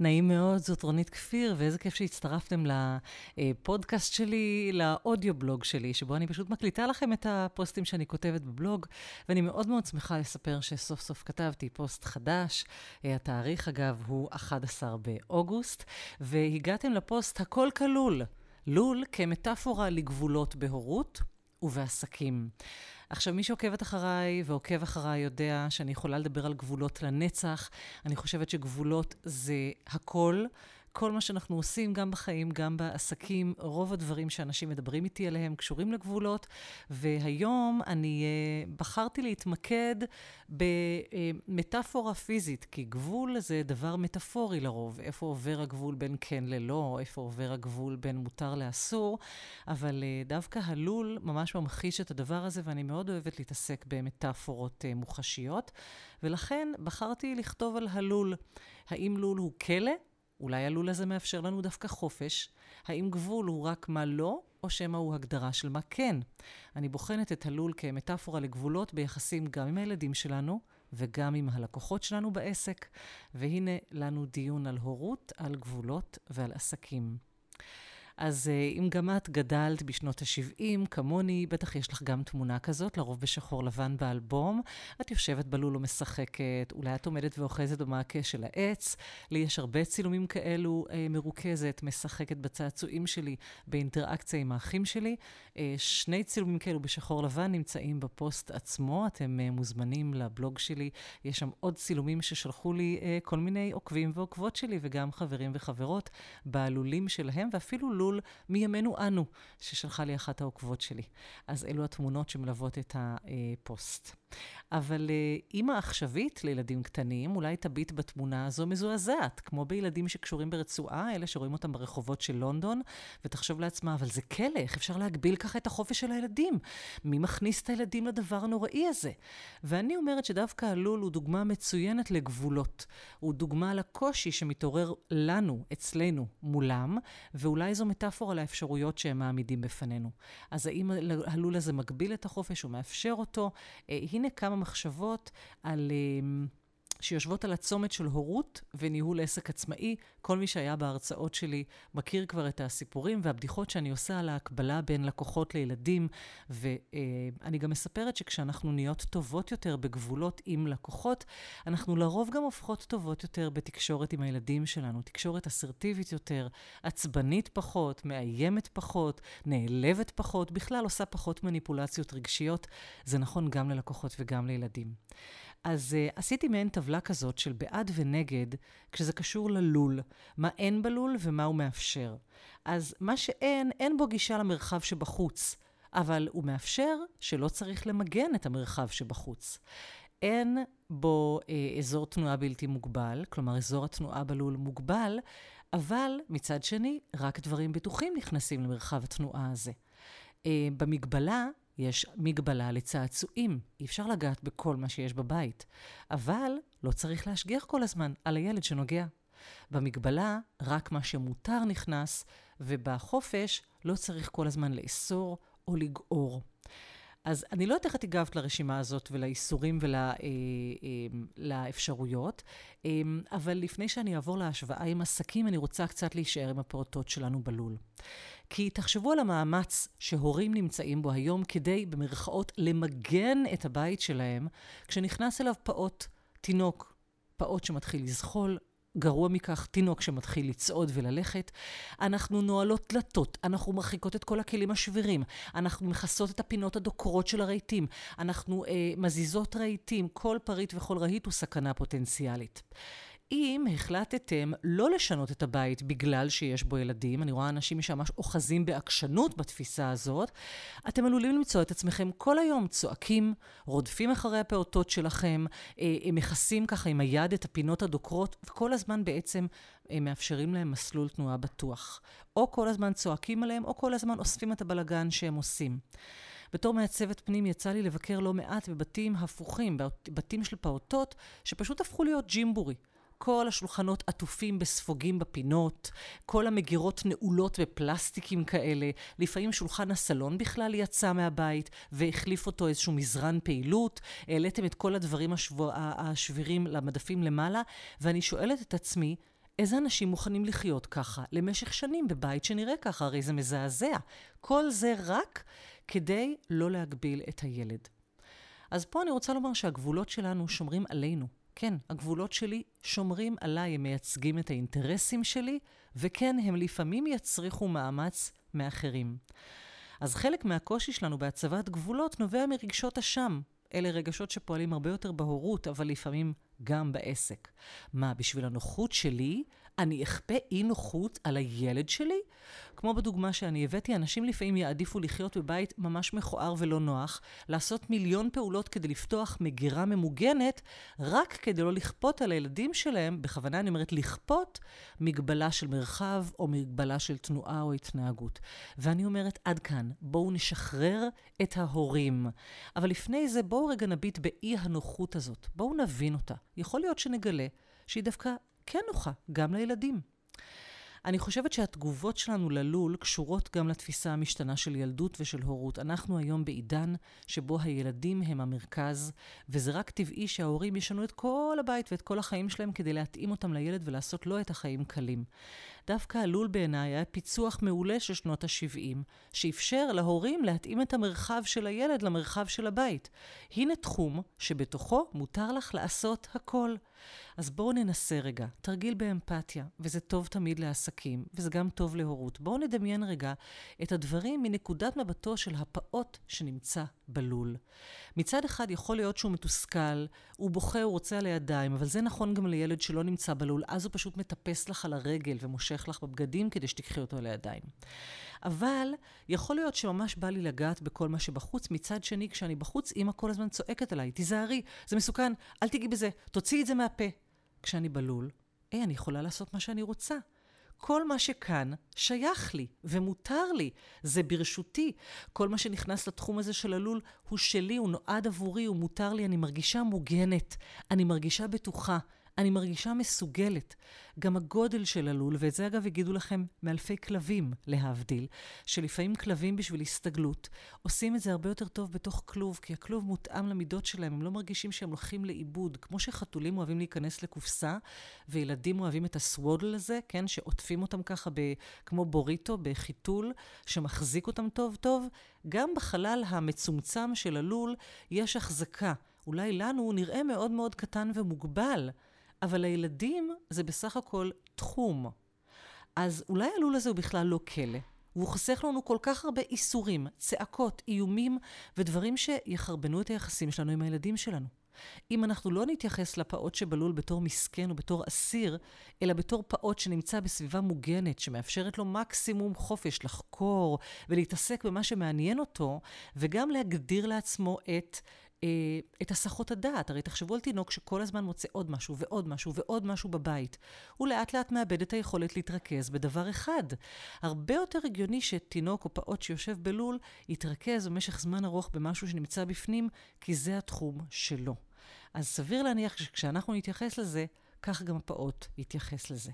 נעים מאוד, זאת רונית כפיר, ואיזה כיף שהצטרפתם לפודקאסט שלי, לאודיובלוג שלי, שבו אני פשוט מקליטה לכם את הפוסטים שאני כותבת בבלוג, ואני מאוד מאוד שמחה לספר שסוף סוף כתבתי פוסט חדש. אה, התאריך, אגב, הוא 11 באוגוסט, והגעתם לפוסט הכל כלול. לול כמטאפורה לגבולות בהורות ובעסקים. עכשיו, מי שעוקבת אחריי ועוקב אחריי יודע שאני יכולה לדבר על גבולות לנצח. אני חושבת שגבולות זה הכל. כל מה שאנחנו עושים, גם בחיים, גם בעסקים, רוב הדברים שאנשים מדברים איתי עליהם קשורים לגבולות. והיום אני uh, בחרתי להתמקד במטאפורה פיזית, כי גבול זה דבר מטאפורי לרוב. איפה עובר הגבול בין כן ללא, איפה עובר הגבול בין מותר לאסור, אבל uh, דווקא הלול ממש ממחיש את הדבר הזה, ואני מאוד אוהבת להתעסק במטאפורות uh, מוחשיות, ולכן בחרתי לכתוב על הלול. האם לול הוא כלא? אולי הלול הזה מאפשר לנו דווקא חופש? האם גבול הוא רק מה לא, או שמא הוא הגדרה של מה כן? אני בוחנת את הלול כמטאפורה לגבולות ביחסים גם עם הילדים שלנו וגם עם הלקוחות שלנו בעסק, והנה לנו דיון על הורות, על גבולות ועל עסקים. אז אה, אם גם את גדלת בשנות ה-70, כמוני, בטח יש לך גם תמונה כזאת, לרוב בשחור לבן באלבום. את יושבת בלול ומשחקת, אולי את עומדת ואוחזת במעקה של העץ. לי יש הרבה צילומים כאלו, אה, מרוכזת, משחקת בצעצועים שלי, באינטראקציה עם האחים שלי. אה, שני צילומים כאלו בשחור לבן נמצאים בפוסט עצמו, אתם מוזמנים לבלוג שלי. יש שם עוד צילומים ששלחו לי כל מיני עוקבים ועוקבות שלי, וגם חברים וחברות, בלולים שלהם, ואפילו לול מסלול מימינו אנו, ששלחה לי אחת העוקבות שלי. אז אלו התמונות שמלוות את הפוסט. אבל אה, אימא עכשווית לילדים קטנים, אולי תביט בתמונה הזו מזועזעת, כמו בילדים שקשורים ברצועה, אלה שרואים אותם ברחובות של לונדון, ותחשוב לעצמה, אבל זה כלא, איך אפשר להגביל ככה את החופש של הילדים? מי מכניס את הילדים לדבר הנוראי הזה? ואני אומרת שדווקא הלול הוא דוגמה מצוינת לגבולות. הוא דוגמה לקושי שמתעורר לנו, אצלנו, מולם, ואולי זו מטאפורה לאפשרויות שהם מעמידים בפנינו. אז האם הלול הזה מגביל את החופש או מאפשר אותו? אה, הנה כמה מחשבות על... שיושבות על הצומת של הורות וניהול עסק עצמאי. כל מי שהיה בהרצאות שלי מכיר כבר את הסיפורים והבדיחות שאני עושה על ההקבלה בין לקוחות לילדים, ואני גם מספרת שכשאנחנו נהיות טובות יותר בגבולות עם לקוחות, אנחנו לרוב גם הופכות טובות יותר בתקשורת עם הילדים שלנו. תקשורת אסרטיבית יותר, עצבנית פחות, מאיימת פחות, נעלבת פחות, בכלל עושה פחות מניפולציות רגשיות. זה נכון גם ללקוחות וגם לילדים. אז uh, עשיתי מעין טבלה כזאת של בעד ונגד, כשזה קשור ללול, מה אין בלול ומה הוא מאפשר. אז מה שאין, אין בו גישה למרחב שבחוץ, אבל הוא מאפשר שלא צריך למגן את המרחב שבחוץ. אין בו אה, אזור תנועה בלתי מוגבל, כלומר אזור התנועה בלול מוגבל, אבל מצד שני, רק דברים בטוחים נכנסים למרחב התנועה הזה. אה, במגבלה יש מגבלה לצעצועים, אי אפשר לגעת בכל מה שיש בבית. אבל לא צריך להשגיח כל הזמן על הילד שנוגע. במגבלה, רק מה שמותר נכנס, ובחופש לא צריך כל הזמן לאסור או לגעור. אז אני לא יודעת איך את הגבת לרשימה הזאת ולאיסורים ולאפשרויות, אה, אה, אבל לפני שאני אעבור להשוואה עם עסקים, אני רוצה קצת להישאר עם הפעוטות שלנו בלול. כי תחשבו על המאמץ שהורים נמצאים בו היום כדי, במרכאות, למגן את הבית שלהם, כשנכנס אליו פעוט, תינוק, פעוט שמתחיל לזחול, גרוע מכך, תינוק שמתחיל לצעוד וללכת. אנחנו נועלות דלתות, אנחנו מרחיקות את כל הכלים השבירים, אנחנו מכסות את הפינות הדוקרות של הרהיטים, אנחנו אה, מזיזות רהיטים, כל פריט וכל רהיט הוא סכנה פוטנציאלית. אם החלטתם לא לשנות את הבית בגלל שיש בו ילדים, אני רואה אנשים שממש אוחזים בעקשנות בתפיסה הזאת, אתם עלולים למצוא את עצמכם כל היום צועקים, רודפים אחרי הפעוטות שלכם, אה, הם מכסים ככה עם היד את הפינות הדוקרות, וכל הזמן בעצם הם מאפשרים להם מסלול תנועה בטוח. או כל הזמן צועקים עליהם, או כל הזמן אוספים את הבלגן שהם עושים. בתור מעצבת פנים יצא לי לבקר לא מעט בבתים הפוכים, בתים של פעוטות, שפשוט הפכו להיות ג'ימבורי. כל השולחנות עטופים בספוגים בפינות, כל המגירות נעולות בפלסטיקים כאלה, לפעמים שולחן הסלון בכלל יצא מהבית והחליף אותו איזשהו מזרן פעילות, העליתם את כל הדברים השבו... השבירים למדפים למעלה, ואני שואלת את עצמי, איזה אנשים מוכנים לחיות ככה למשך שנים בבית שנראה ככה? הרי זה מזעזע. כל זה רק כדי לא להגביל את הילד. אז פה אני רוצה לומר שהגבולות שלנו שומרים עלינו. כן, הגבולות שלי שומרים עליי, הם מייצגים את האינטרסים שלי, וכן, הם לפעמים יצריכו מאמץ מאחרים. אז חלק מהקושי שלנו בהצבת גבולות נובע מרגשות אשם. אלה רגשות שפועלים הרבה יותר בהורות, אבל לפעמים גם בעסק. מה, בשביל הנוחות שלי, אני אכפה אי נוחות על הילד שלי? כמו בדוגמה שאני הבאתי, אנשים לפעמים יעדיפו לחיות בבית ממש מכוער ולא נוח, לעשות מיליון פעולות כדי לפתוח מגירה ממוגנת, רק כדי לא לכפות על הילדים שלהם, בכוונה אני אומרת לכפות, מגבלה של מרחב או מגבלה של תנועה או התנהגות. ואני אומרת, עד כאן, בואו נשחרר את ההורים. אבל לפני זה, בואו רגע נביט באי הנוחות הזאת. בואו נבין אותה. יכול להיות שנגלה שהיא דווקא כן נוחה, גם לילדים. אני חושבת שהתגובות שלנו ללול קשורות גם לתפיסה המשתנה של ילדות ושל הורות. אנחנו היום בעידן שבו הילדים הם המרכז, וזה רק טבעי שההורים ישנו את כל הבית ואת כל החיים שלהם כדי להתאים אותם לילד ולעשות לו את החיים קלים. דווקא הלול בעיניי היה פיצוח מעולה של שנות ה-70, שאפשר להורים להתאים את המרחב של הילד למרחב של הבית. הנה תחום שבתוכו מותר לך לעשות הכל. אז בואו ננסה רגע, תרגיל באמפתיה, וזה טוב תמיד לעסקים, וזה גם טוב להורות. בואו נדמיין רגע את הדברים מנקודת מבטו של הפעוט שנמצא בלול. מצד אחד יכול להיות שהוא מתוסכל, הוא בוכה, הוא רוצה על הידיים, אבל זה נכון גם לילד שלא נמצא בלול, אז הוא פשוט מטפס לך על הרגל ומושך לך בבגדים כדי שתיקחי אותו על הידיים. אבל יכול להיות שממש בא לי לגעת בכל מה שבחוץ. מצד שני, כשאני בחוץ, אימא כל הזמן צועקת עליי, תיזהרי, זה מסוכן, אל תיגעי בזה, תוציאי את זה מהפה. כשאני בלול, היי, אני יכולה לעשות מה שאני רוצה. כל מה שכאן שייך לי ומותר לי, זה ברשותי. כל מה שנכנס לתחום הזה של הלול הוא שלי, הוא נועד עבורי, הוא מותר לי, אני מרגישה מוגנת, אני מרגישה בטוחה. אני מרגישה מסוגלת. גם הגודל של הלול, ואת זה אגב יגידו לכם מאלפי כלבים, להבדיל, שלפעמים כלבים בשביל הסתגלות, עושים את זה הרבה יותר טוב בתוך כלוב, כי הכלוב מותאם למידות שלהם, הם לא מרגישים שהם הולכים לאיבוד. כמו שחתולים אוהבים להיכנס לקופסה, וילדים אוהבים את הסוודל הזה, כן, שעוטפים אותם ככה ב, כמו בוריטו, בחיתול, שמחזיק אותם טוב טוב, גם בחלל המצומצם של הלול יש החזקה. אולי לנו נראה מאוד מאוד קטן ומוגבל, אבל לילדים זה בסך הכל תחום. אז אולי הלול הזה הוא בכלל לא כלא. והוא חוסך לנו כל כך הרבה איסורים, צעקות, איומים ודברים שיחרבנו את היחסים שלנו עם הילדים שלנו. אם אנחנו לא נתייחס לפעוט שבלול בתור מסכן או בתור אסיר, אלא בתור פעוט שנמצא בסביבה מוגנת, שמאפשרת לו מקסימום חופש לחקור ולהתעסק במה שמעניין אותו, וגם להגדיר לעצמו את את הסחות הדעת. הרי תחשבו על תינוק שכל הזמן מוצא עוד משהו ועוד משהו ועוד משהו בבית. הוא לאט לאט מאבד את היכולת להתרכז בדבר אחד. הרבה יותר הגיוני שתינוק או פעוט שיושב בלול יתרכז במשך זמן ארוך במשהו שנמצא בפנים, כי זה התחום שלו. אז סביר להניח שכשאנחנו נתייחס לזה, כך גם הפעוט יתייחס לזה.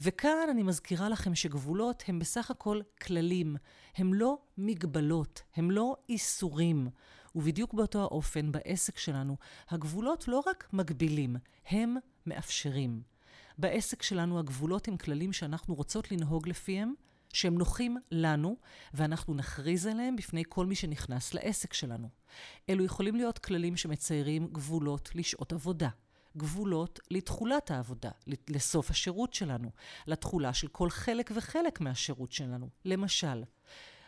וכאן אני מזכירה לכם שגבולות הם בסך הכל כללים, הם לא מגבלות, הם לא איסורים. ובדיוק באותו האופן, בעסק שלנו, הגבולות לא רק מגבילים, הם מאפשרים. בעסק שלנו הגבולות הם כללים שאנחנו רוצות לנהוג לפיהם, שהם נוחים לנו, ואנחנו נכריז עליהם בפני כל מי שנכנס לעסק שלנו. אלו יכולים להיות כללים שמציירים גבולות לשעות עבודה. גבולות לתכולת העבודה, לסוף השירות שלנו, לתכולה של כל חלק וחלק מהשירות שלנו. למשל,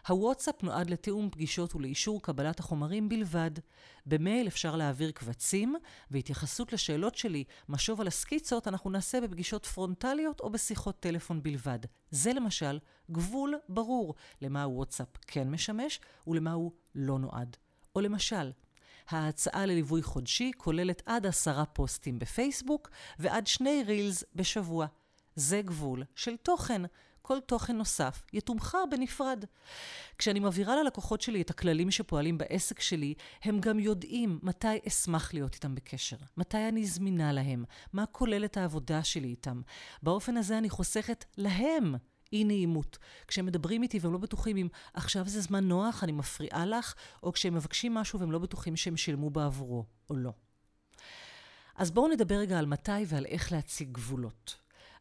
הוואטסאפ נועד לתיאום פגישות ולאישור קבלת החומרים בלבד. במייל אפשר להעביר קבצים, והתייחסות לשאלות שלי, משוב על הסקיצות, אנחנו נעשה בפגישות פרונטליות או בשיחות טלפון בלבד. זה למשל גבול ברור למה הוואטסאפ כן משמש ולמה הוא לא נועד. או למשל, ההצעה לליווי חודשי כוללת עד עשרה פוסטים בפייסבוק ועד שני רילס בשבוע. זה גבול של תוכן. כל תוכן נוסף יתומחר בנפרד. כשאני מבהירה ללקוחות שלי את הכללים שפועלים בעסק שלי, הם גם יודעים מתי אשמח להיות איתם בקשר, מתי אני זמינה להם, מה כוללת העבודה שלי איתם. באופן הזה אני חוסכת להם אי נעימות. כשהם מדברים איתי והם לא בטוחים אם עכשיו זה זמן נוח, אני מפריעה לך, או כשהם מבקשים משהו והם לא בטוחים שהם שילמו בעבורו, או לא. אז בואו נדבר רגע על מתי ועל איך להציג גבולות.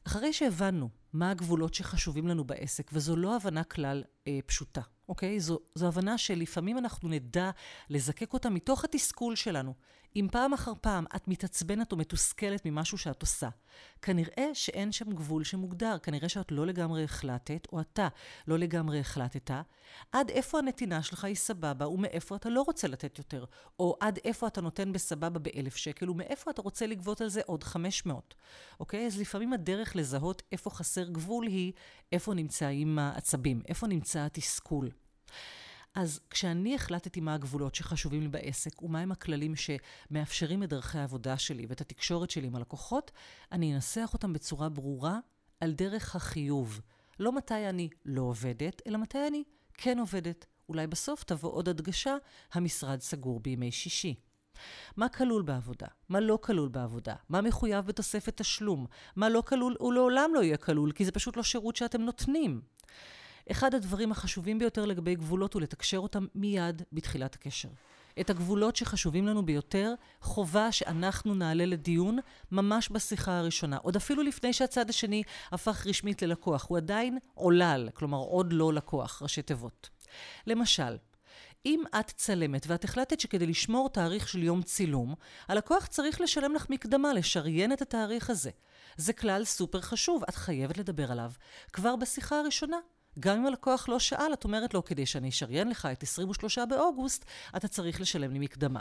אחרי שהבנו מה הגבולות שחשובים לנו בעסק, וזו לא הבנה כלל אה, פשוטה, אוקיי? זו, זו הבנה שלפעמים אנחנו נדע לזקק אותה מתוך התסכול שלנו. אם פעם אחר פעם את מתעצבנת או מתוסכלת ממשהו שאת עושה, כנראה שאין שם גבול שמוגדר, כנראה שאת לא לגמרי החלטת, או אתה לא לגמרי החלטת, עד איפה הנתינה שלך היא סבבה, ומאיפה אתה לא רוצה לתת יותר, או עד איפה אתה נותן בסבבה באלף שקל, ומאיפה אתה רוצה לגבות על זה עוד 500. אוקיי? אז לפעמים הדרך לזהות איפה חסר גבול היא איפה נמצאים העצבים, איפה נמצא התסכול. אז כשאני החלטתי מה הגבולות שחשובים לי בעסק ומהם הכללים שמאפשרים את דרכי העבודה שלי ואת התקשורת שלי עם הלקוחות, אני אנסח אותם בצורה ברורה על דרך החיוב. לא מתי אני לא עובדת, אלא מתי אני כן עובדת. אולי בסוף תבוא עוד הדגשה, המשרד סגור בימי שישי. מה כלול בעבודה? מה לא כלול בעבודה? מה מחויב בתוספת תשלום? מה לא כלול ולעולם לא יהיה כלול, כי זה פשוט לא שירות שאתם נותנים. אחד הדברים החשובים ביותר לגבי גבולות הוא לתקשר אותם מיד בתחילת הקשר. את הגבולות שחשובים לנו ביותר, חובה שאנחנו נעלה לדיון ממש בשיחה הראשונה. עוד אפילו לפני שהצד השני הפך רשמית ללקוח. הוא עדיין עולל, כלומר עוד לא לקוח, ראשי תיבות. למשל, אם את צלמת ואת החלטת שכדי לשמור תאריך של יום צילום, הלקוח צריך לשלם לך מקדמה, לשריין את התאריך הזה. זה כלל סופר חשוב, את חייבת לדבר עליו כבר בשיחה הראשונה. גם אם הלקוח לא שאל, את אומרת לו, כדי שאני אשריין לך את 23 באוגוסט, אתה צריך לשלם לי מקדמה.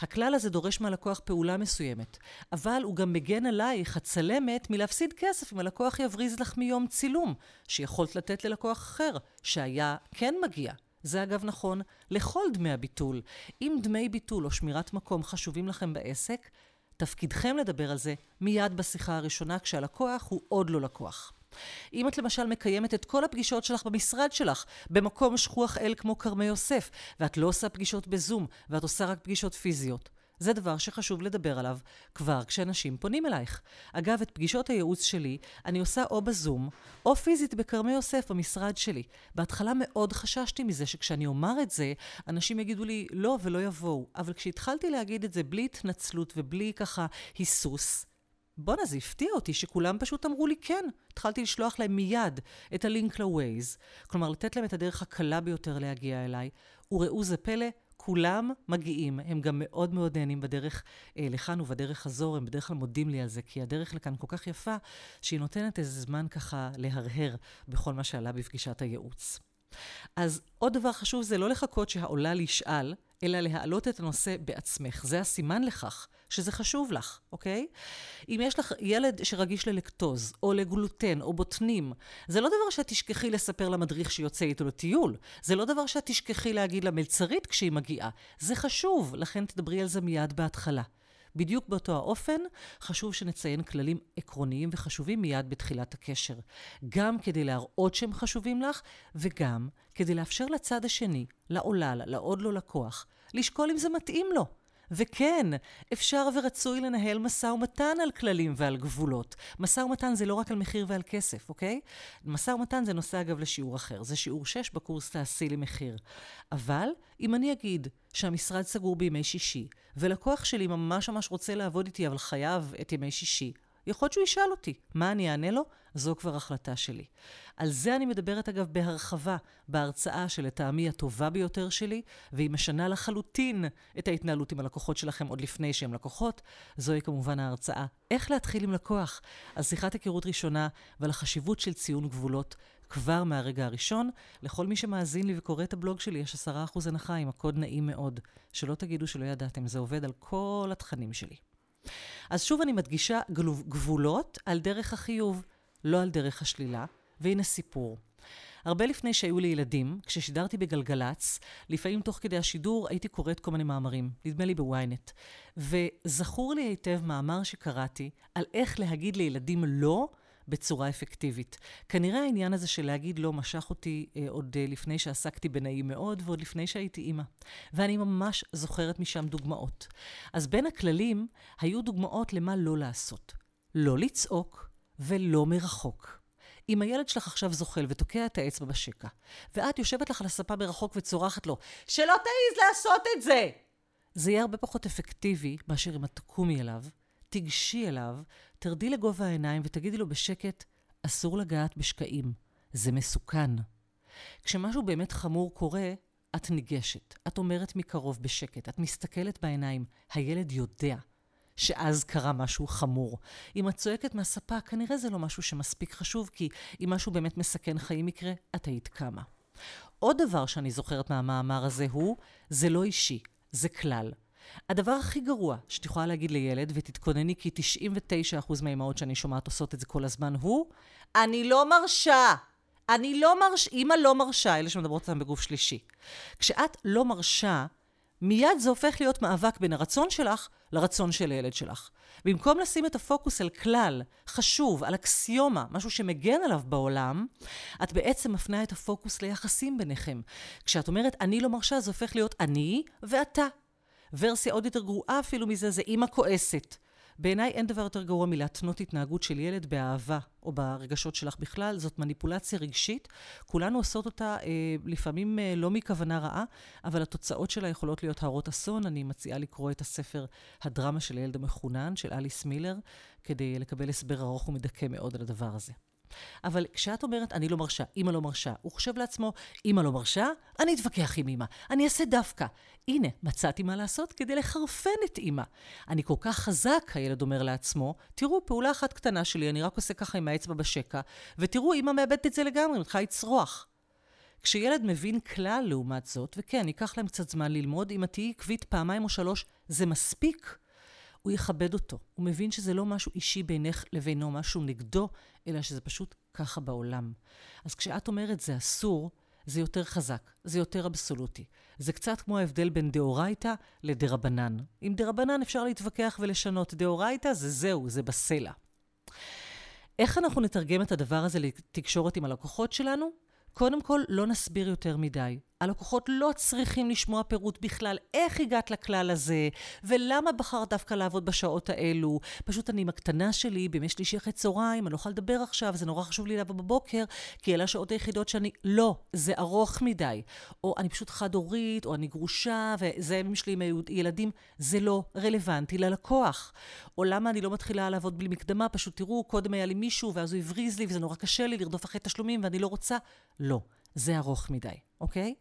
הכלל הזה דורש מהלקוח פעולה מסוימת, אבל הוא גם מגן עלייך, הצלמת, מלהפסיד כסף אם הלקוח יבריז לך מיום צילום, שיכולת לתת ללקוח אחר, שהיה כן מגיע. זה אגב נכון לכל דמי הביטול. אם דמי ביטול או שמירת מקום חשובים לכם בעסק, תפקידכם לדבר על זה מיד בשיחה הראשונה כשהלקוח הוא עוד לא לקוח. אם את למשל מקיימת את כל הפגישות שלך במשרד שלך, במקום שכוח אל כמו כרמי יוסף, ואת לא עושה פגישות בזום, ואת עושה רק פגישות פיזיות. זה דבר שחשוב לדבר עליו כבר כשאנשים פונים אלייך. אגב, את פגישות הייעוץ שלי אני עושה או בזום, או פיזית בכרמי יוסף, במשרד שלי. בהתחלה מאוד חששתי מזה שכשאני אומר את זה, אנשים יגידו לי לא ולא יבואו. אבל כשהתחלתי להגיד את זה בלי התנצלות ובלי ככה היסוס, בואנה, זה הפתיע אותי שכולם פשוט אמרו לי כן. התחלתי לשלוח להם מיד את הלינק ל-Waze, כלומר לתת להם את הדרך הקלה ביותר להגיע אליי, וראו זה פלא, כולם מגיעים, הם גם מאוד מאוד נהנים בדרך אה, לכאן ובדרך חזור, הם בדרך כלל מודים לי על זה, כי הדרך לכאן כל כך יפה, שהיא נותנת איזה זמן ככה להרהר בכל מה שעלה בפגישת הייעוץ. אז עוד דבר חשוב זה לא לחכות שהעולל ישאל, אלא להעלות את הנושא בעצמך. זה הסימן לכך שזה חשוב לך, אוקיי? אם יש לך ילד שרגיש ללקטוז, או לגלוטן, או בוטנים, זה לא דבר שאת תשכחי לספר למדריך שיוצא איתו לטיול. זה לא דבר שאת תשכחי להגיד למלצרית כשהיא מגיעה. זה חשוב, לכן תדברי על זה מיד בהתחלה. בדיוק באותו האופן, חשוב שנציין כללים עקרוניים וחשובים מיד בתחילת הקשר. גם כדי להראות שהם חשובים לך, וגם כדי לאפשר לצד השני, לעולל, לעוד לא לקוח, לשקול אם זה מתאים לו. וכן, אפשר ורצוי לנהל משא ומתן על כללים ועל גבולות. משא ומתן זה לא רק על מחיר ועל כסף, אוקיי? משא ומתן זה נושא אגב לשיעור אחר. זה שיעור 6 בקורס תעשי למחיר. אבל אם אני אגיד שהמשרד סגור בימי שישי, ולקוח שלי ממש ממש רוצה לעבוד איתי אבל חייב את ימי שישי, יכול להיות שהוא ישאל אותי, מה אני אענה לו? זו כבר החלטה שלי. על זה אני מדברת אגב בהרחבה בהרצאה שלטעמי הטובה ביותר שלי, והיא משנה לחלוטין את ההתנהלות עם הלקוחות שלכם עוד לפני שהם לקוחות. זוהי כמובן ההרצאה איך להתחיל עם לקוח, על שיחת היכרות ראשונה ועל החשיבות של ציון גבולות כבר מהרגע הראשון. לכל מי שמאזין לי וקורא את הבלוג שלי, יש 10% הנחה עם הקוד נעים מאוד. שלא תגידו שלא ידעתם, זה עובד על כל התכנים שלי. אז שוב אני מדגישה גבולות על דרך החיוב, לא על דרך השלילה, והנה סיפור. הרבה לפני שהיו לי ילדים, כששידרתי בגלגלצ, לפעמים תוך כדי השידור הייתי קוראת כל מיני מאמרים, נדמה לי בוויינט. וזכור לי היטב מאמר שקראתי על איך להגיד לילדים לא בצורה אפקטיבית. כנראה העניין הזה של להגיד לא משך אותי אה, עוד אה, לפני שעסקתי בנעים מאוד ועוד לפני שהייתי אימא. ואני ממש זוכרת משם דוגמאות. אז בין הכללים היו דוגמאות למה לא לעשות. לא לצעוק ולא מרחוק. אם הילד שלך עכשיו זוחל ותוקע את האצבע בשקע, ואת יושבת לך על הספה ברחוק וצורחת לו, שלא תעז לעשות את זה! זה יהיה הרבה פחות אפקטיבי מאשר אם את תקומי אליו, תיגשי אליו, תרדי לגובה העיניים ותגידי לו בשקט, אסור לגעת בשקעים, זה מסוכן. כשמשהו באמת חמור קורה, את ניגשת, את אומרת מקרוב בשקט, את מסתכלת בעיניים, הילד יודע שאז קרה משהו חמור. אם את צועקת מהספה, כנראה זה לא משהו שמספיק חשוב, כי אם משהו באמת מסכן חיים יקרה, את היית קמה. עוד דבר שאני זוכרת מהמאמר הזה הוא, זה לא אישי, זה כלל. הדבר הכי גרוע שאת יכולה להגיד לילד, ותתכונני כי 99% מהאימהות שאני שומעת עושות את זה כל הזמן, הוא, אני לא מרשה. אני לא מרשה, אימא לא מרשה, אלה שמדברות עליהם בגוף שלישי. כשאת לא מרשה, מיד זה הופך להיות מאבק בין הרצון שלך לרצון של הילד שלך. במקום לשים את הפוקוס על כלל חשוב, על אקסיומה, משהו שמגן עליו בעולם, את בעצם מפנה את הפוקוס ליחסים ביניכם. כשאת אומרת אני לא מרשה, זה הופך להיות אני ואתה. ורסיה עוד יותר גרועה אפילו מזה, זה אימא כועסת. בעיניי אין דבר יותר גרוע מלהתנות התנהגות של ילד באהבה או ברגשות שלך בכלל, זאת מניפולציה רגשית. כולנו עושות אותה אה, לפעמים אה, לא מכוונה רעה, אבל התוצאות שלה יכולות להיות הרות אסון. אני מציעה לקרוא את הספר הדרמה של הילד המחונן, של אליס מילר, כדי לקבל הסבר ארוך ומדכא מאוד על הדבר הזה. אבל כשאת אומרת, אני לא מרשה, אמא לא מרשה, הוא חושב לעצמו, אמא לא מרשה, אני אתווכח עם אמא, אני אעשה דווקא. הנה, מצאתי מה לעשות כדי לחרפן את אמא. אני כל כך חזק, הילד אומר לעצמו, תראו, פעולה אחת קטנה שלי, אני רק עושה ככה עם האצבע בשקע, ותראו, אמא מאבדת את זה לגמרי, מתחילה לצרוח. כשילד מבין כלל לעומת זאת, וכן, ייקח להם קצת זמן ללמוד, אם את תהיי עקבית פעמיים או שלוש, זה מספיק. הוא יכבד אותו. הוא מבין שזה לא משהו אישי בינך לבינו, משהו נגדו, אלא שזה פשוט ככה בעולם. אז כשאת אומרת זה אסור, זה יותר חזק, זה יותר אבסולוטי. זה קצת כמו ההבדל בין דאורייתא לדרבנן. עם דרבנן אפשר להתווכח ולשנות, דאורייתא זה זהו, זה בסלע. איך אנחנו נתרגם את הדבר הזה לתקשורת עם הלקוחות שלנו? קודם כל, לא נסביר יותר מדי. הלקוחות לא צריכים לשמוע פירוט בכלל איך הגעת לכלל הזה, ולמה בחרת דווקא לעבוד בשעות האלו. פשוט אני עם הקטנה שלי, בימי שלישי אחרי צהריים, אני לא יכולה לדבר עכשיו, זה נורא חשוב לי לעבוד בבוקר, כי אלה השעות היחידות שאני... לא, זה ארוך מדי. או אני פשוט חד-הורית, או אני גרושה, וזה אמא שלי עם ילדים, זה לא רלוונטי ללקוח. או למה אני לא מתחילה לעבוד בלי מקדמה, פשוט תראו, קודם היה לי מישהו, ואז הוא הבריז לי, וזה נורא קשה לי לרדוף אחרי תשלומים, ואני לא רוצה. לא. זה ארוך מדי, אוקיי?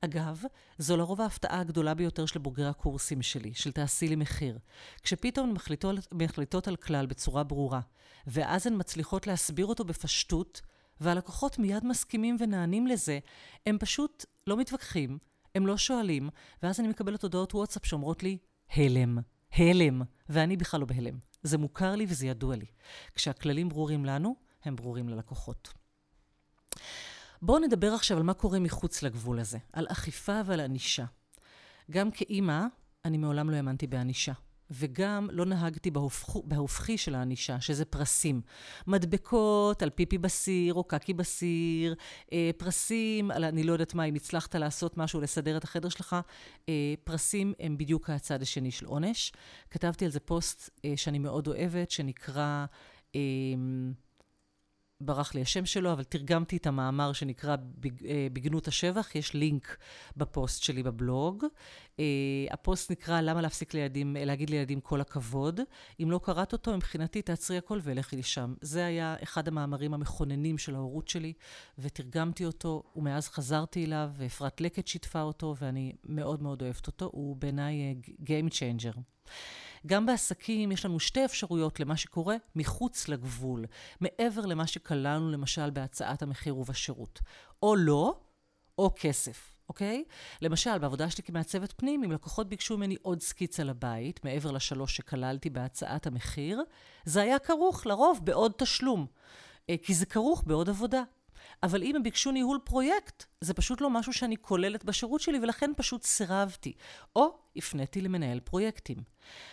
אגב, זו לרוב ההפתעה הגדולה ביותר של בוגרי הקורסים שלי, של תעשי לי מחיר. כשפתאום מחליטות, מחליטות על כלל בצורה ברורה, ואז הן מצליחות להסביר אותו בפשטות, והלקוחות מיד מסכימים ונענים לזה, הם פשוט לא מתווכחים, הם לא שואלים, ואז אני מקבלת הודעות וואטסאפ שאומרות לי, הלם, הלם, ואני בכלל לא בהלם. זה מוכר לי וזה ידוע לי. כשהכללים ברורים לנו, הם ברורים ללקוחות. בואו נדבר עכשיו על מה קורה מחוץ לגבול הזה, על אכיפה ועל ענישה. גם כאימא, אני מעולם לא האמנתי בענישה. וגם לא נהגתי בהופכו, בהופכי של הענישה, שזה פרסים. מדבקות על פיפי בסיר או קקי בסיר, אה, פרסים על אני לא יודעת מה, אם הצלחת לעשות משהו, לסדר את החדר שלך, אה, פרסים הם בדיוק הצד השני של עונש. כתבתי על זה פוסט אה, שאני מאוד אוהבת, שנקרא... אה, ברח לי השם שלו, אבל תרגמתי את המאמר שנקרא אה, בגנות השבח, יש לינק בפוסט שלי בבלוג. אה, הפוסט נקרא למה להפסיק לילדים, להגיד לילדים כל הכבוד. אם לא קראת אותו, מבחינתי תעצרי הכל ולכי לשם. זה היה אחד המאמרים המכוננים של ההורות שלי, ותרגמתי אותו, ומאז חזרתי אליו, ואפרת לקט שיתפה אותו, ואני מאוד מאוד אוהבת אותו. הוא בעיניי אה, Game Changer. גם בעסקים יש לנו שתי אפשרויות למה שקורה מחוץ לגבול, מעבר למה שכללנו למשל בהצעת המחיר ובשירות. או לא, או כסף. אוקיי? למשל, בעבודה שלי כמעצבת פנים, אם לקוחות ביקשו ממני עוד סקיצה לבית, מעבר לשלוש שכללתי בהצעת המחיר, זה היה כרוך לרוב בעוד תשלום. אה, כי זה כרוך בעוד עבודה. אבל אם הם ביקשו ניהול פרויקט, זה פשוט לא משהו שאני כוללת בשירות שלי, ולכן פשוט סירבתי. או הפניתי למנהל פרויקטים.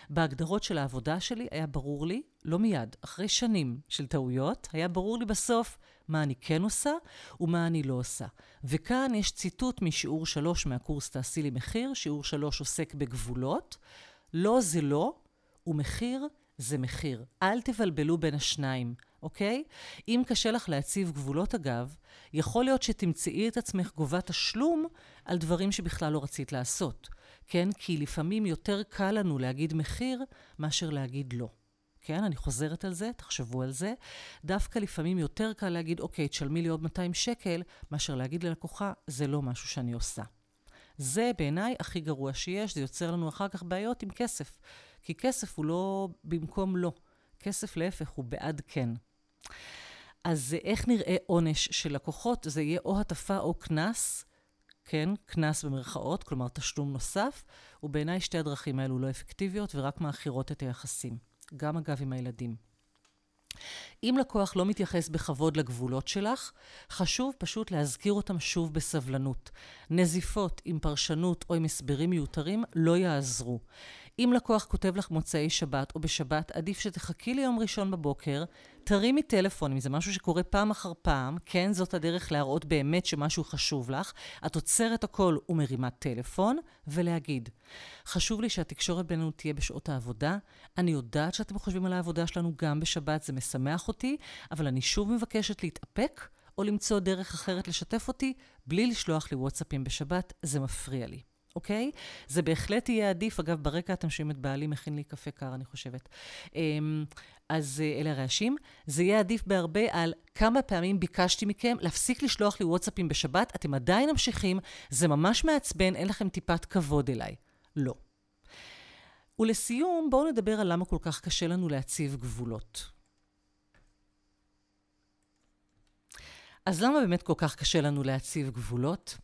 בהגדרות של העבודה שלי היה ברור לי, לא מיד, אחרי שנים של טעויות, היה ברור לי בסוף מה אני כן עושה ומה אני לא עושה. וכאן יש ציטוט משיעור שלוש מהקורס תעשי לי מחיר, שיעור שלוש עוסק בגבולות. לא זה לא, ומחיר זה מחיר. אל תבלבלו בין השניים. אוקיי? אם קשה לך להציב גבולות, אגב, יכול להיות שתמצאי את עצמך גובה תשלום על דברים שבכלל לא רצית לעשות. כן? כי לפעמים יותר קל לנו להגיד מחיר מאשר להגיד לא. כן, אני חוזרת על זה, תחשבו על זה. דווקא לפעמים יותר קל להגיד, אוקיי, תשלמי לי עוד 200 שקל, מאשר להגיד ללקוחה, זה לא משהו שאני עושה. זה בעיניי הכי גרוע שיש, זה יוצר לנו אחר כך בעיות עם כסף. כי כסף הוא לא במקום לא. כסף להפך, הוא בעד כן. אז איך נראה עונש של לקוחות? זה יהיה או הטפה או קנס, כן, קנס במרכאות, כלומר תשלום נוסף, ובעיניי שתי הדרכים האלו לא אפקטיביות ורק מאכירות את היחסים. גם אגב עם הילדים. אם לקוח לא מתייחס בכבוד לגבולות שלך, חשוב פשוט להזכיר אותם שוב בסבלנות. נזיפות עם פרשנות או עם הסברים מיותרים לא יעזרו. אם לקוח כותב לך מוצאי שבת או בשבת, עדיף שתחכי ליום ראשון בבוקר, תרימי טלפון, אם זה משהו שקורה פעם אחר פעם, כן, זאת הדרך להראות באמת שמשהו חשוב לך. את עוצרת הכל ומרימה טלפון, ולהגיד, חשוב לי שהתקשורת בינינו תהיה בשעות העבודה. אני יודעת שאתם חושבים על העבודה שלנו גם בשבת, זה משמח אותי, אבל אני שוב מבקשת להתאפק, או למצוא דרך אחרת לשתף אותי, בלי לשלוח לי וואטסאפים בשבת, זה מפריע לי. אוקיי? זה בהחלט יהיה עדיף. אגב, ברקע אתם שומעים את בעלי מכין לי קפה קר, אני חושבת. אמ, אז אה, אלה הרעשים. זה יהיה עדיף בהרבה על כמה פעמים ביקשתי מכם להפסיק לשלוח לי וואטסאפים בשבת, אתם עדיין ממשיכים, זה ממש מעצבן, אין לכם טיפת כבוד אליי. לא. ולסיום, בואו נדבר על למה כל כך קשה לנו להציב גבולות. אז למה באמת כל כך קשה לנו להציב גבולות?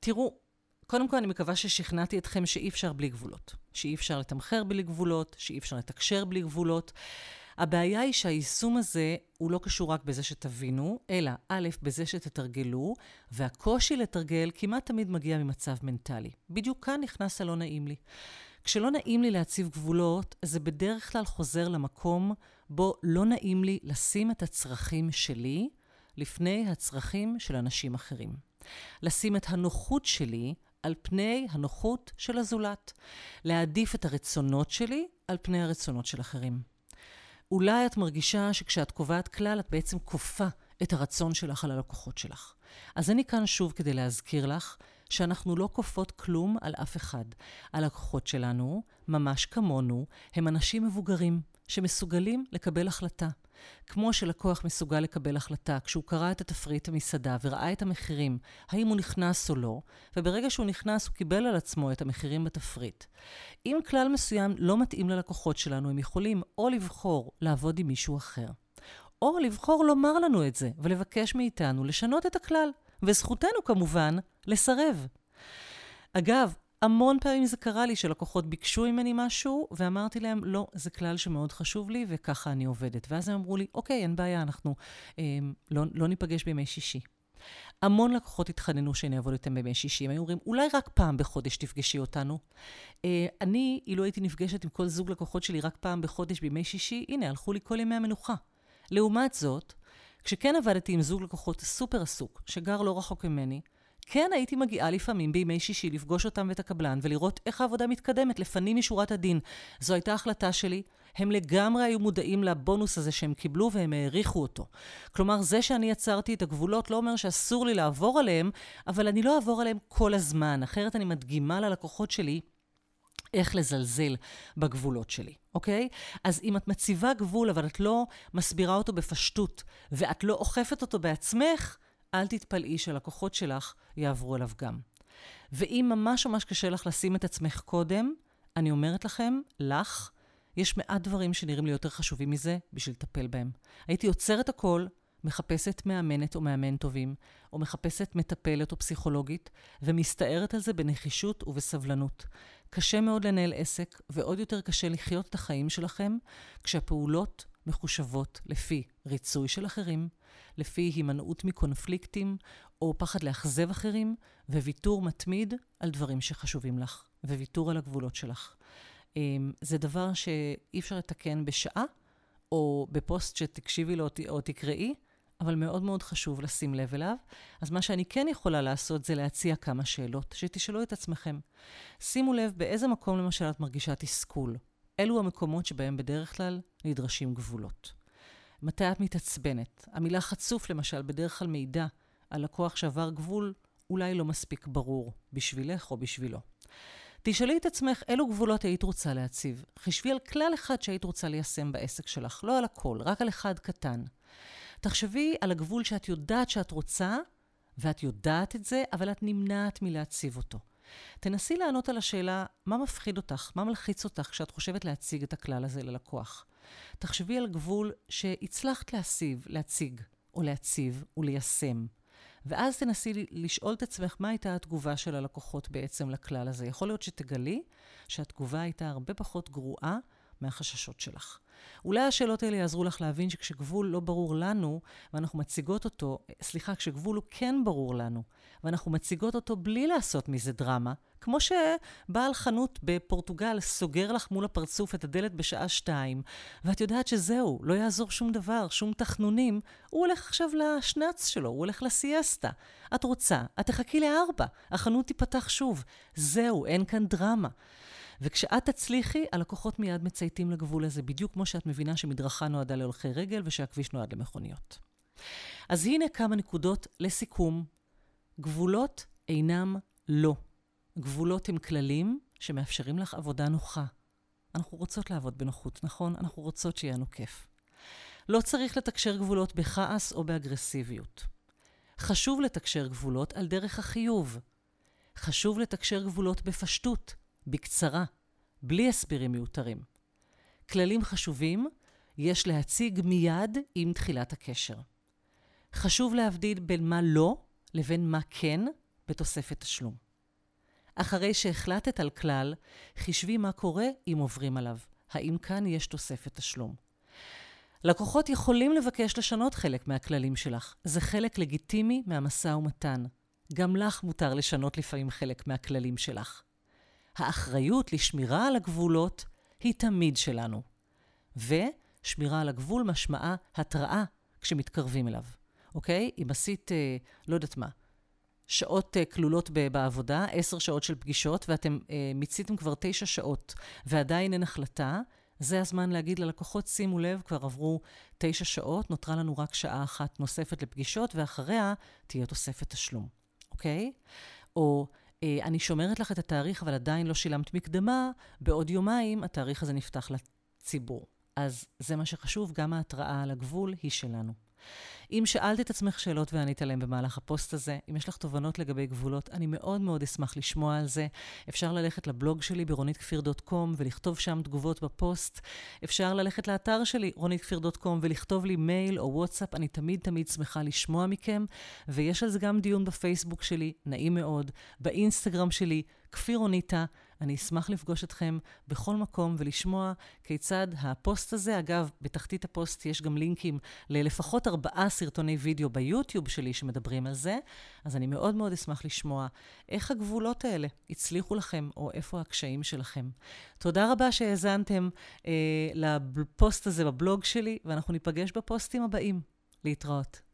תראו, קודם כל אני מקווה ששכנעתי אתכם שאי אפשר בלי גבולות. שאי אפשר לתמחר בלי גבולות, שאי אפשר לתקשר בלי גבולות. הבעיה היא שהיישום הזה הוא לא קשור רק בזה שתבינו, אלא א', בזה שתתרגלו, והקושי לתרגל כמעט תמיד מגיע ממצב מנטלי. בדיוק כאן נכנס הלא נעים לי. כשלא נעים לי להציב גבולות, זה בדרך כלל חוזר למקום בו לא נעים לי לשים את הצרכים שלי לפני הצרכים של אנשים אחרים. לשים את הנוחות שלי על פני הנוחות של הזולת. להעדיף את הרצונות שלי על פני הרצונות של אחרים. אולי את מרגישה שכשאת קובעת כלל, את בעצם כופה את הרצון שלך על הלקוחות שלך. אז אני כאן שוב כדי להזכיר לך שאנחנו לא כופות כלום על אף אחד. הלקוחות שלנו, ממש כמונו, הם אנשים מבוגרים שמסוגלים לקבל החלטה. כמו שלקוח מסוגל לקבל החלטה כשהוא קרא את התפריט המסעדה וראה את המחירים, האם הוא נכנס או לא, וברגע שהוא נכנס הוא קיבל על עצמו את המחירים בתפריט. אם כלל מסוים לא מתאים ללקוחות שלנו, הם יכולים או לבחור לעבוד עם מישהו אחר, או לבחור לומר לנו את זה ולבקש מאיתנו לשנות את הכלל, וזכותנו כמובן לסרב. אגב, המון פעמים זה קרה לי שלקוחות ביקשו ממני משהו, ואמרתי להם, לא, זה כלל שמאוד חשוב לי, וככה אני עובדת. ואז הם אמרו לי, אוקיי, אין בעיה, אנחנו אה, לא, לא ניפגש בימי שישי. המון לקוחות התחננו שאני אעבוד איתם בימי שישי. הם היו אומרים, אולי רק פעם בחודש תפגשי אותנו. אה, אני, אילו הייתי נפגשת עם כל זוג לקוחות שלי רק פעם בחודש בימי שישי, הנה, הלכו לי כל ימי המנוחה. לעומת זאת, כשכן עבדתי עם זוג לקוחות סופר עסוק, שגר לא רחוק ממני, כן הייתי מגיעה לפעמים בימי שישי לפגוש אותם ואת הקבלן ולראות איך העבודה מתקדמת לפנים משורת הדין. זו הייתה החלטה שלי. הם לגמרי היו מודעים לבונוס הזה שהם קיבלו והם העריכו אותו. כלומר, זה שאני יצרתי את הגבולות לא אומר שאסור לי לעבור עליהם, אבל אני לא אעבור עליהם כל הזמן, אחרת אני מדגימה ללקוחות שלי איך לזלזל בגבולות שלי, אוקיי? אז אם את מציבה גבול אבל את לא מסבירה אותו בפשטות ואת לא אוכפת אותו בעצמך, אל תתפלאי שלקוחות שלך יעברו אליו גם. ואם ממש ממש קשה לך לשים את עצמך קודם, אני אומרת לכם, לך, יש מעט דברים שנראים לי יותר חשובים מזה בשביל לטפל בהם. הייתי עוצרת הכל, מחפשת מאמנת או מאמן טובים, או מחפשת מטפלת או פסיכולוגית, ומסתערת על זה בנחישות ובסבלנות. קשה מאוד לנהל עסק, ועוד יותר קשה לחיות את החיים שלכם, כשהפעולות מחושבות לפי ריצוי של אחרים, לפי הימנעות מקונפליקטים או פחד לאכזב אחרים, וויתור מתמיד על דברים שחשובים לך, וויתור על הגבולות שלך. אמ, זה דבר שאי אפשר לתקן בשעה, או בפוסט שתקשיבי לו או תקראי, אבל מאוד מאוד חשוב לשים לב אליו. אז מה שאני כן יכולה לעשות זה להציע כמה שאלות, שתשאלו את עצמכם. שימו לב באיזה מקום למשל את מרגישה תסכול. אלו המקומות שבהם בדרך כלל נדרשים גבולות. מתי את מתעצבנת? המילה חצוף, למשל, בדרך כלל מעידה על לקוח שעבר גבול אולי לא מספיק ברור בשבילך או בשבילו. תשאלי את עצמך אילו גבולות היית רוצה להציב. חשבי על כלל אחד שהיית רוצה ליישם בעסק שלך, לא על הכל, רק על אחד קטן. תחשבי על הגבול שאת יודעת שאת רוצה, ואת יודעת את זה, אבל את נמנעת מלהציב אותו. תנסי לענות על השאלה, מה מפחיד אותך? מה מלחיץ אותך כשאת חושבת להציג את הכלל הזה ללקוח? תחשבי על גבול שהצלחת להציב, להציג, או להציב, וליישם. ואז תנסי לשאול את עצמך מה הייתה התגובה של הלקוחות בעצם לכלל הזה. יכול להיות שתגלי שהתגובה הייתה הרבה פחות גרועה מהחששות שלך. אולי השאלות האלה יעזרו לך להבין שכשגבול לא ברור לנו, ואנחנו מציגות אותו, סליחה, כשגבול הוא כן ברור לנו, ואנחנו מציגות אותו בלי לעשות מזה דרמה, כמו שבעל חנות בפורטוגל סוגר לך מול הפרצוף את הדלת בשעה שתיים, ואת יודעת שזהו, לא יעזור שום דבר, שום תחנונים, הוא הולך עכשיו לשנץ שלו, הוא הולך לסיאסטה. את רוצה, את תחכי לארבע, החנות תיפתח שוב. זהו, אין כאן דרמה. וכשאת תצליחי, הלקוחות מיד מצייתים לגבול הזה, בדיוק כמו שאת מבינה שמדרכה נועדה להולכי רגל ושהכביש נועד למכוניות. אז הנה כמה נקודות לסיכום. גבולות אינם לא. גבולות הם כללים שמאפשרים לך עבודה נוחה. אנחנו רוצות לעבוד בנוחות, נכון? אנחנו רוצות שיהיה לנו כיף. לא צריך לתקשר גבולות בכעס או באגרסיביות. חשוב לתקשר גבולות על דרך החיוב. חשוב לתקשר גבולות בפשטות, בקצרה, בלי הסברים מיותרים. כללים חשובים יש להציג מיד עם תחילת הקשר. חשוב להבדיל בין מה לא לבין מה כן בתוספת תשלום. אחרי שהחלטת על כלל, חישבי מה קורה אם עוברים עליו. האם כאן יש תוספת תשלום? לקוחות יכולים לבקש לשנות חלק מהכללים שלך. זה חלק לגיטימי מהמשא ומתן. גם לך מותר לשנות לפעמים חלק מהכללים שלך. האחריות לשמירה על הגבולות היא תמיד שלנו. ושמירה על הגבול משמעה התראה כשמתקרבים אליו, אוקיי? אם עשית, אה, לא יודעת מה, שעות uh, כלולות בעבודה, עשר שעות של פגישות, ואתם uh, מיציתם כבר תשע שעות, ועדיין אין החלטה, זה הזמן להגיד ללקוחות, שימו לב, כבר עברו תשע שעות, נותרה לנו רק שעה אחת נוספת לפגישות, ואחריה תהיה תוספת תשלום, אוקיי? או אה, אני שומרת לך את התאריך, אבל עדיין לא שילמת מקדמה, בעוד יומיים התאריך הזה נפתח לציבור. אז זה מה שחשוב, גם ההתראה על הגבול היא שלנו. אם שאלת את עצמך שאלות וענית עליהן במהלך הפוסט הזה, אם יש לך תובנות לגבי גבולות, אני מאוד מאוד אשמח לשמוע על זה. אפשר ללכת לבלוג שלי ב ronitkfir.com ולכתוב שם תגובות בפוסט. אפשר ללכת לאתר שלי, ronitkfir.com, ולכתוב לי מייל או וואטסאפ, אני תמיד תמיד שמחה לשמוע מכם. ויש על זה גם דיון בפייסבוק שלי, נעים מאוד, באינסטגרם שלי, כפיר רוניתה. אני אשמח לפגוש אתכם בכל מקום ולשמוע כיצד הפוסט הזה, אגב, בתחתית הפוסט יש גם לינקים ללפחות ארבעה סרטוני וידאו ביוטיוב שלי שמדברים על זה, אז אני מאוד מאוד אשמח לשמוע איך הגבולות האלה הצליחו לכם, או איפה הקשיים שלכם. תודה רבה שהאזנתם אה, לפוסט הזה בבלוג שלי, ואנחנו ניפגש בפוסטים הבאים. להתראות.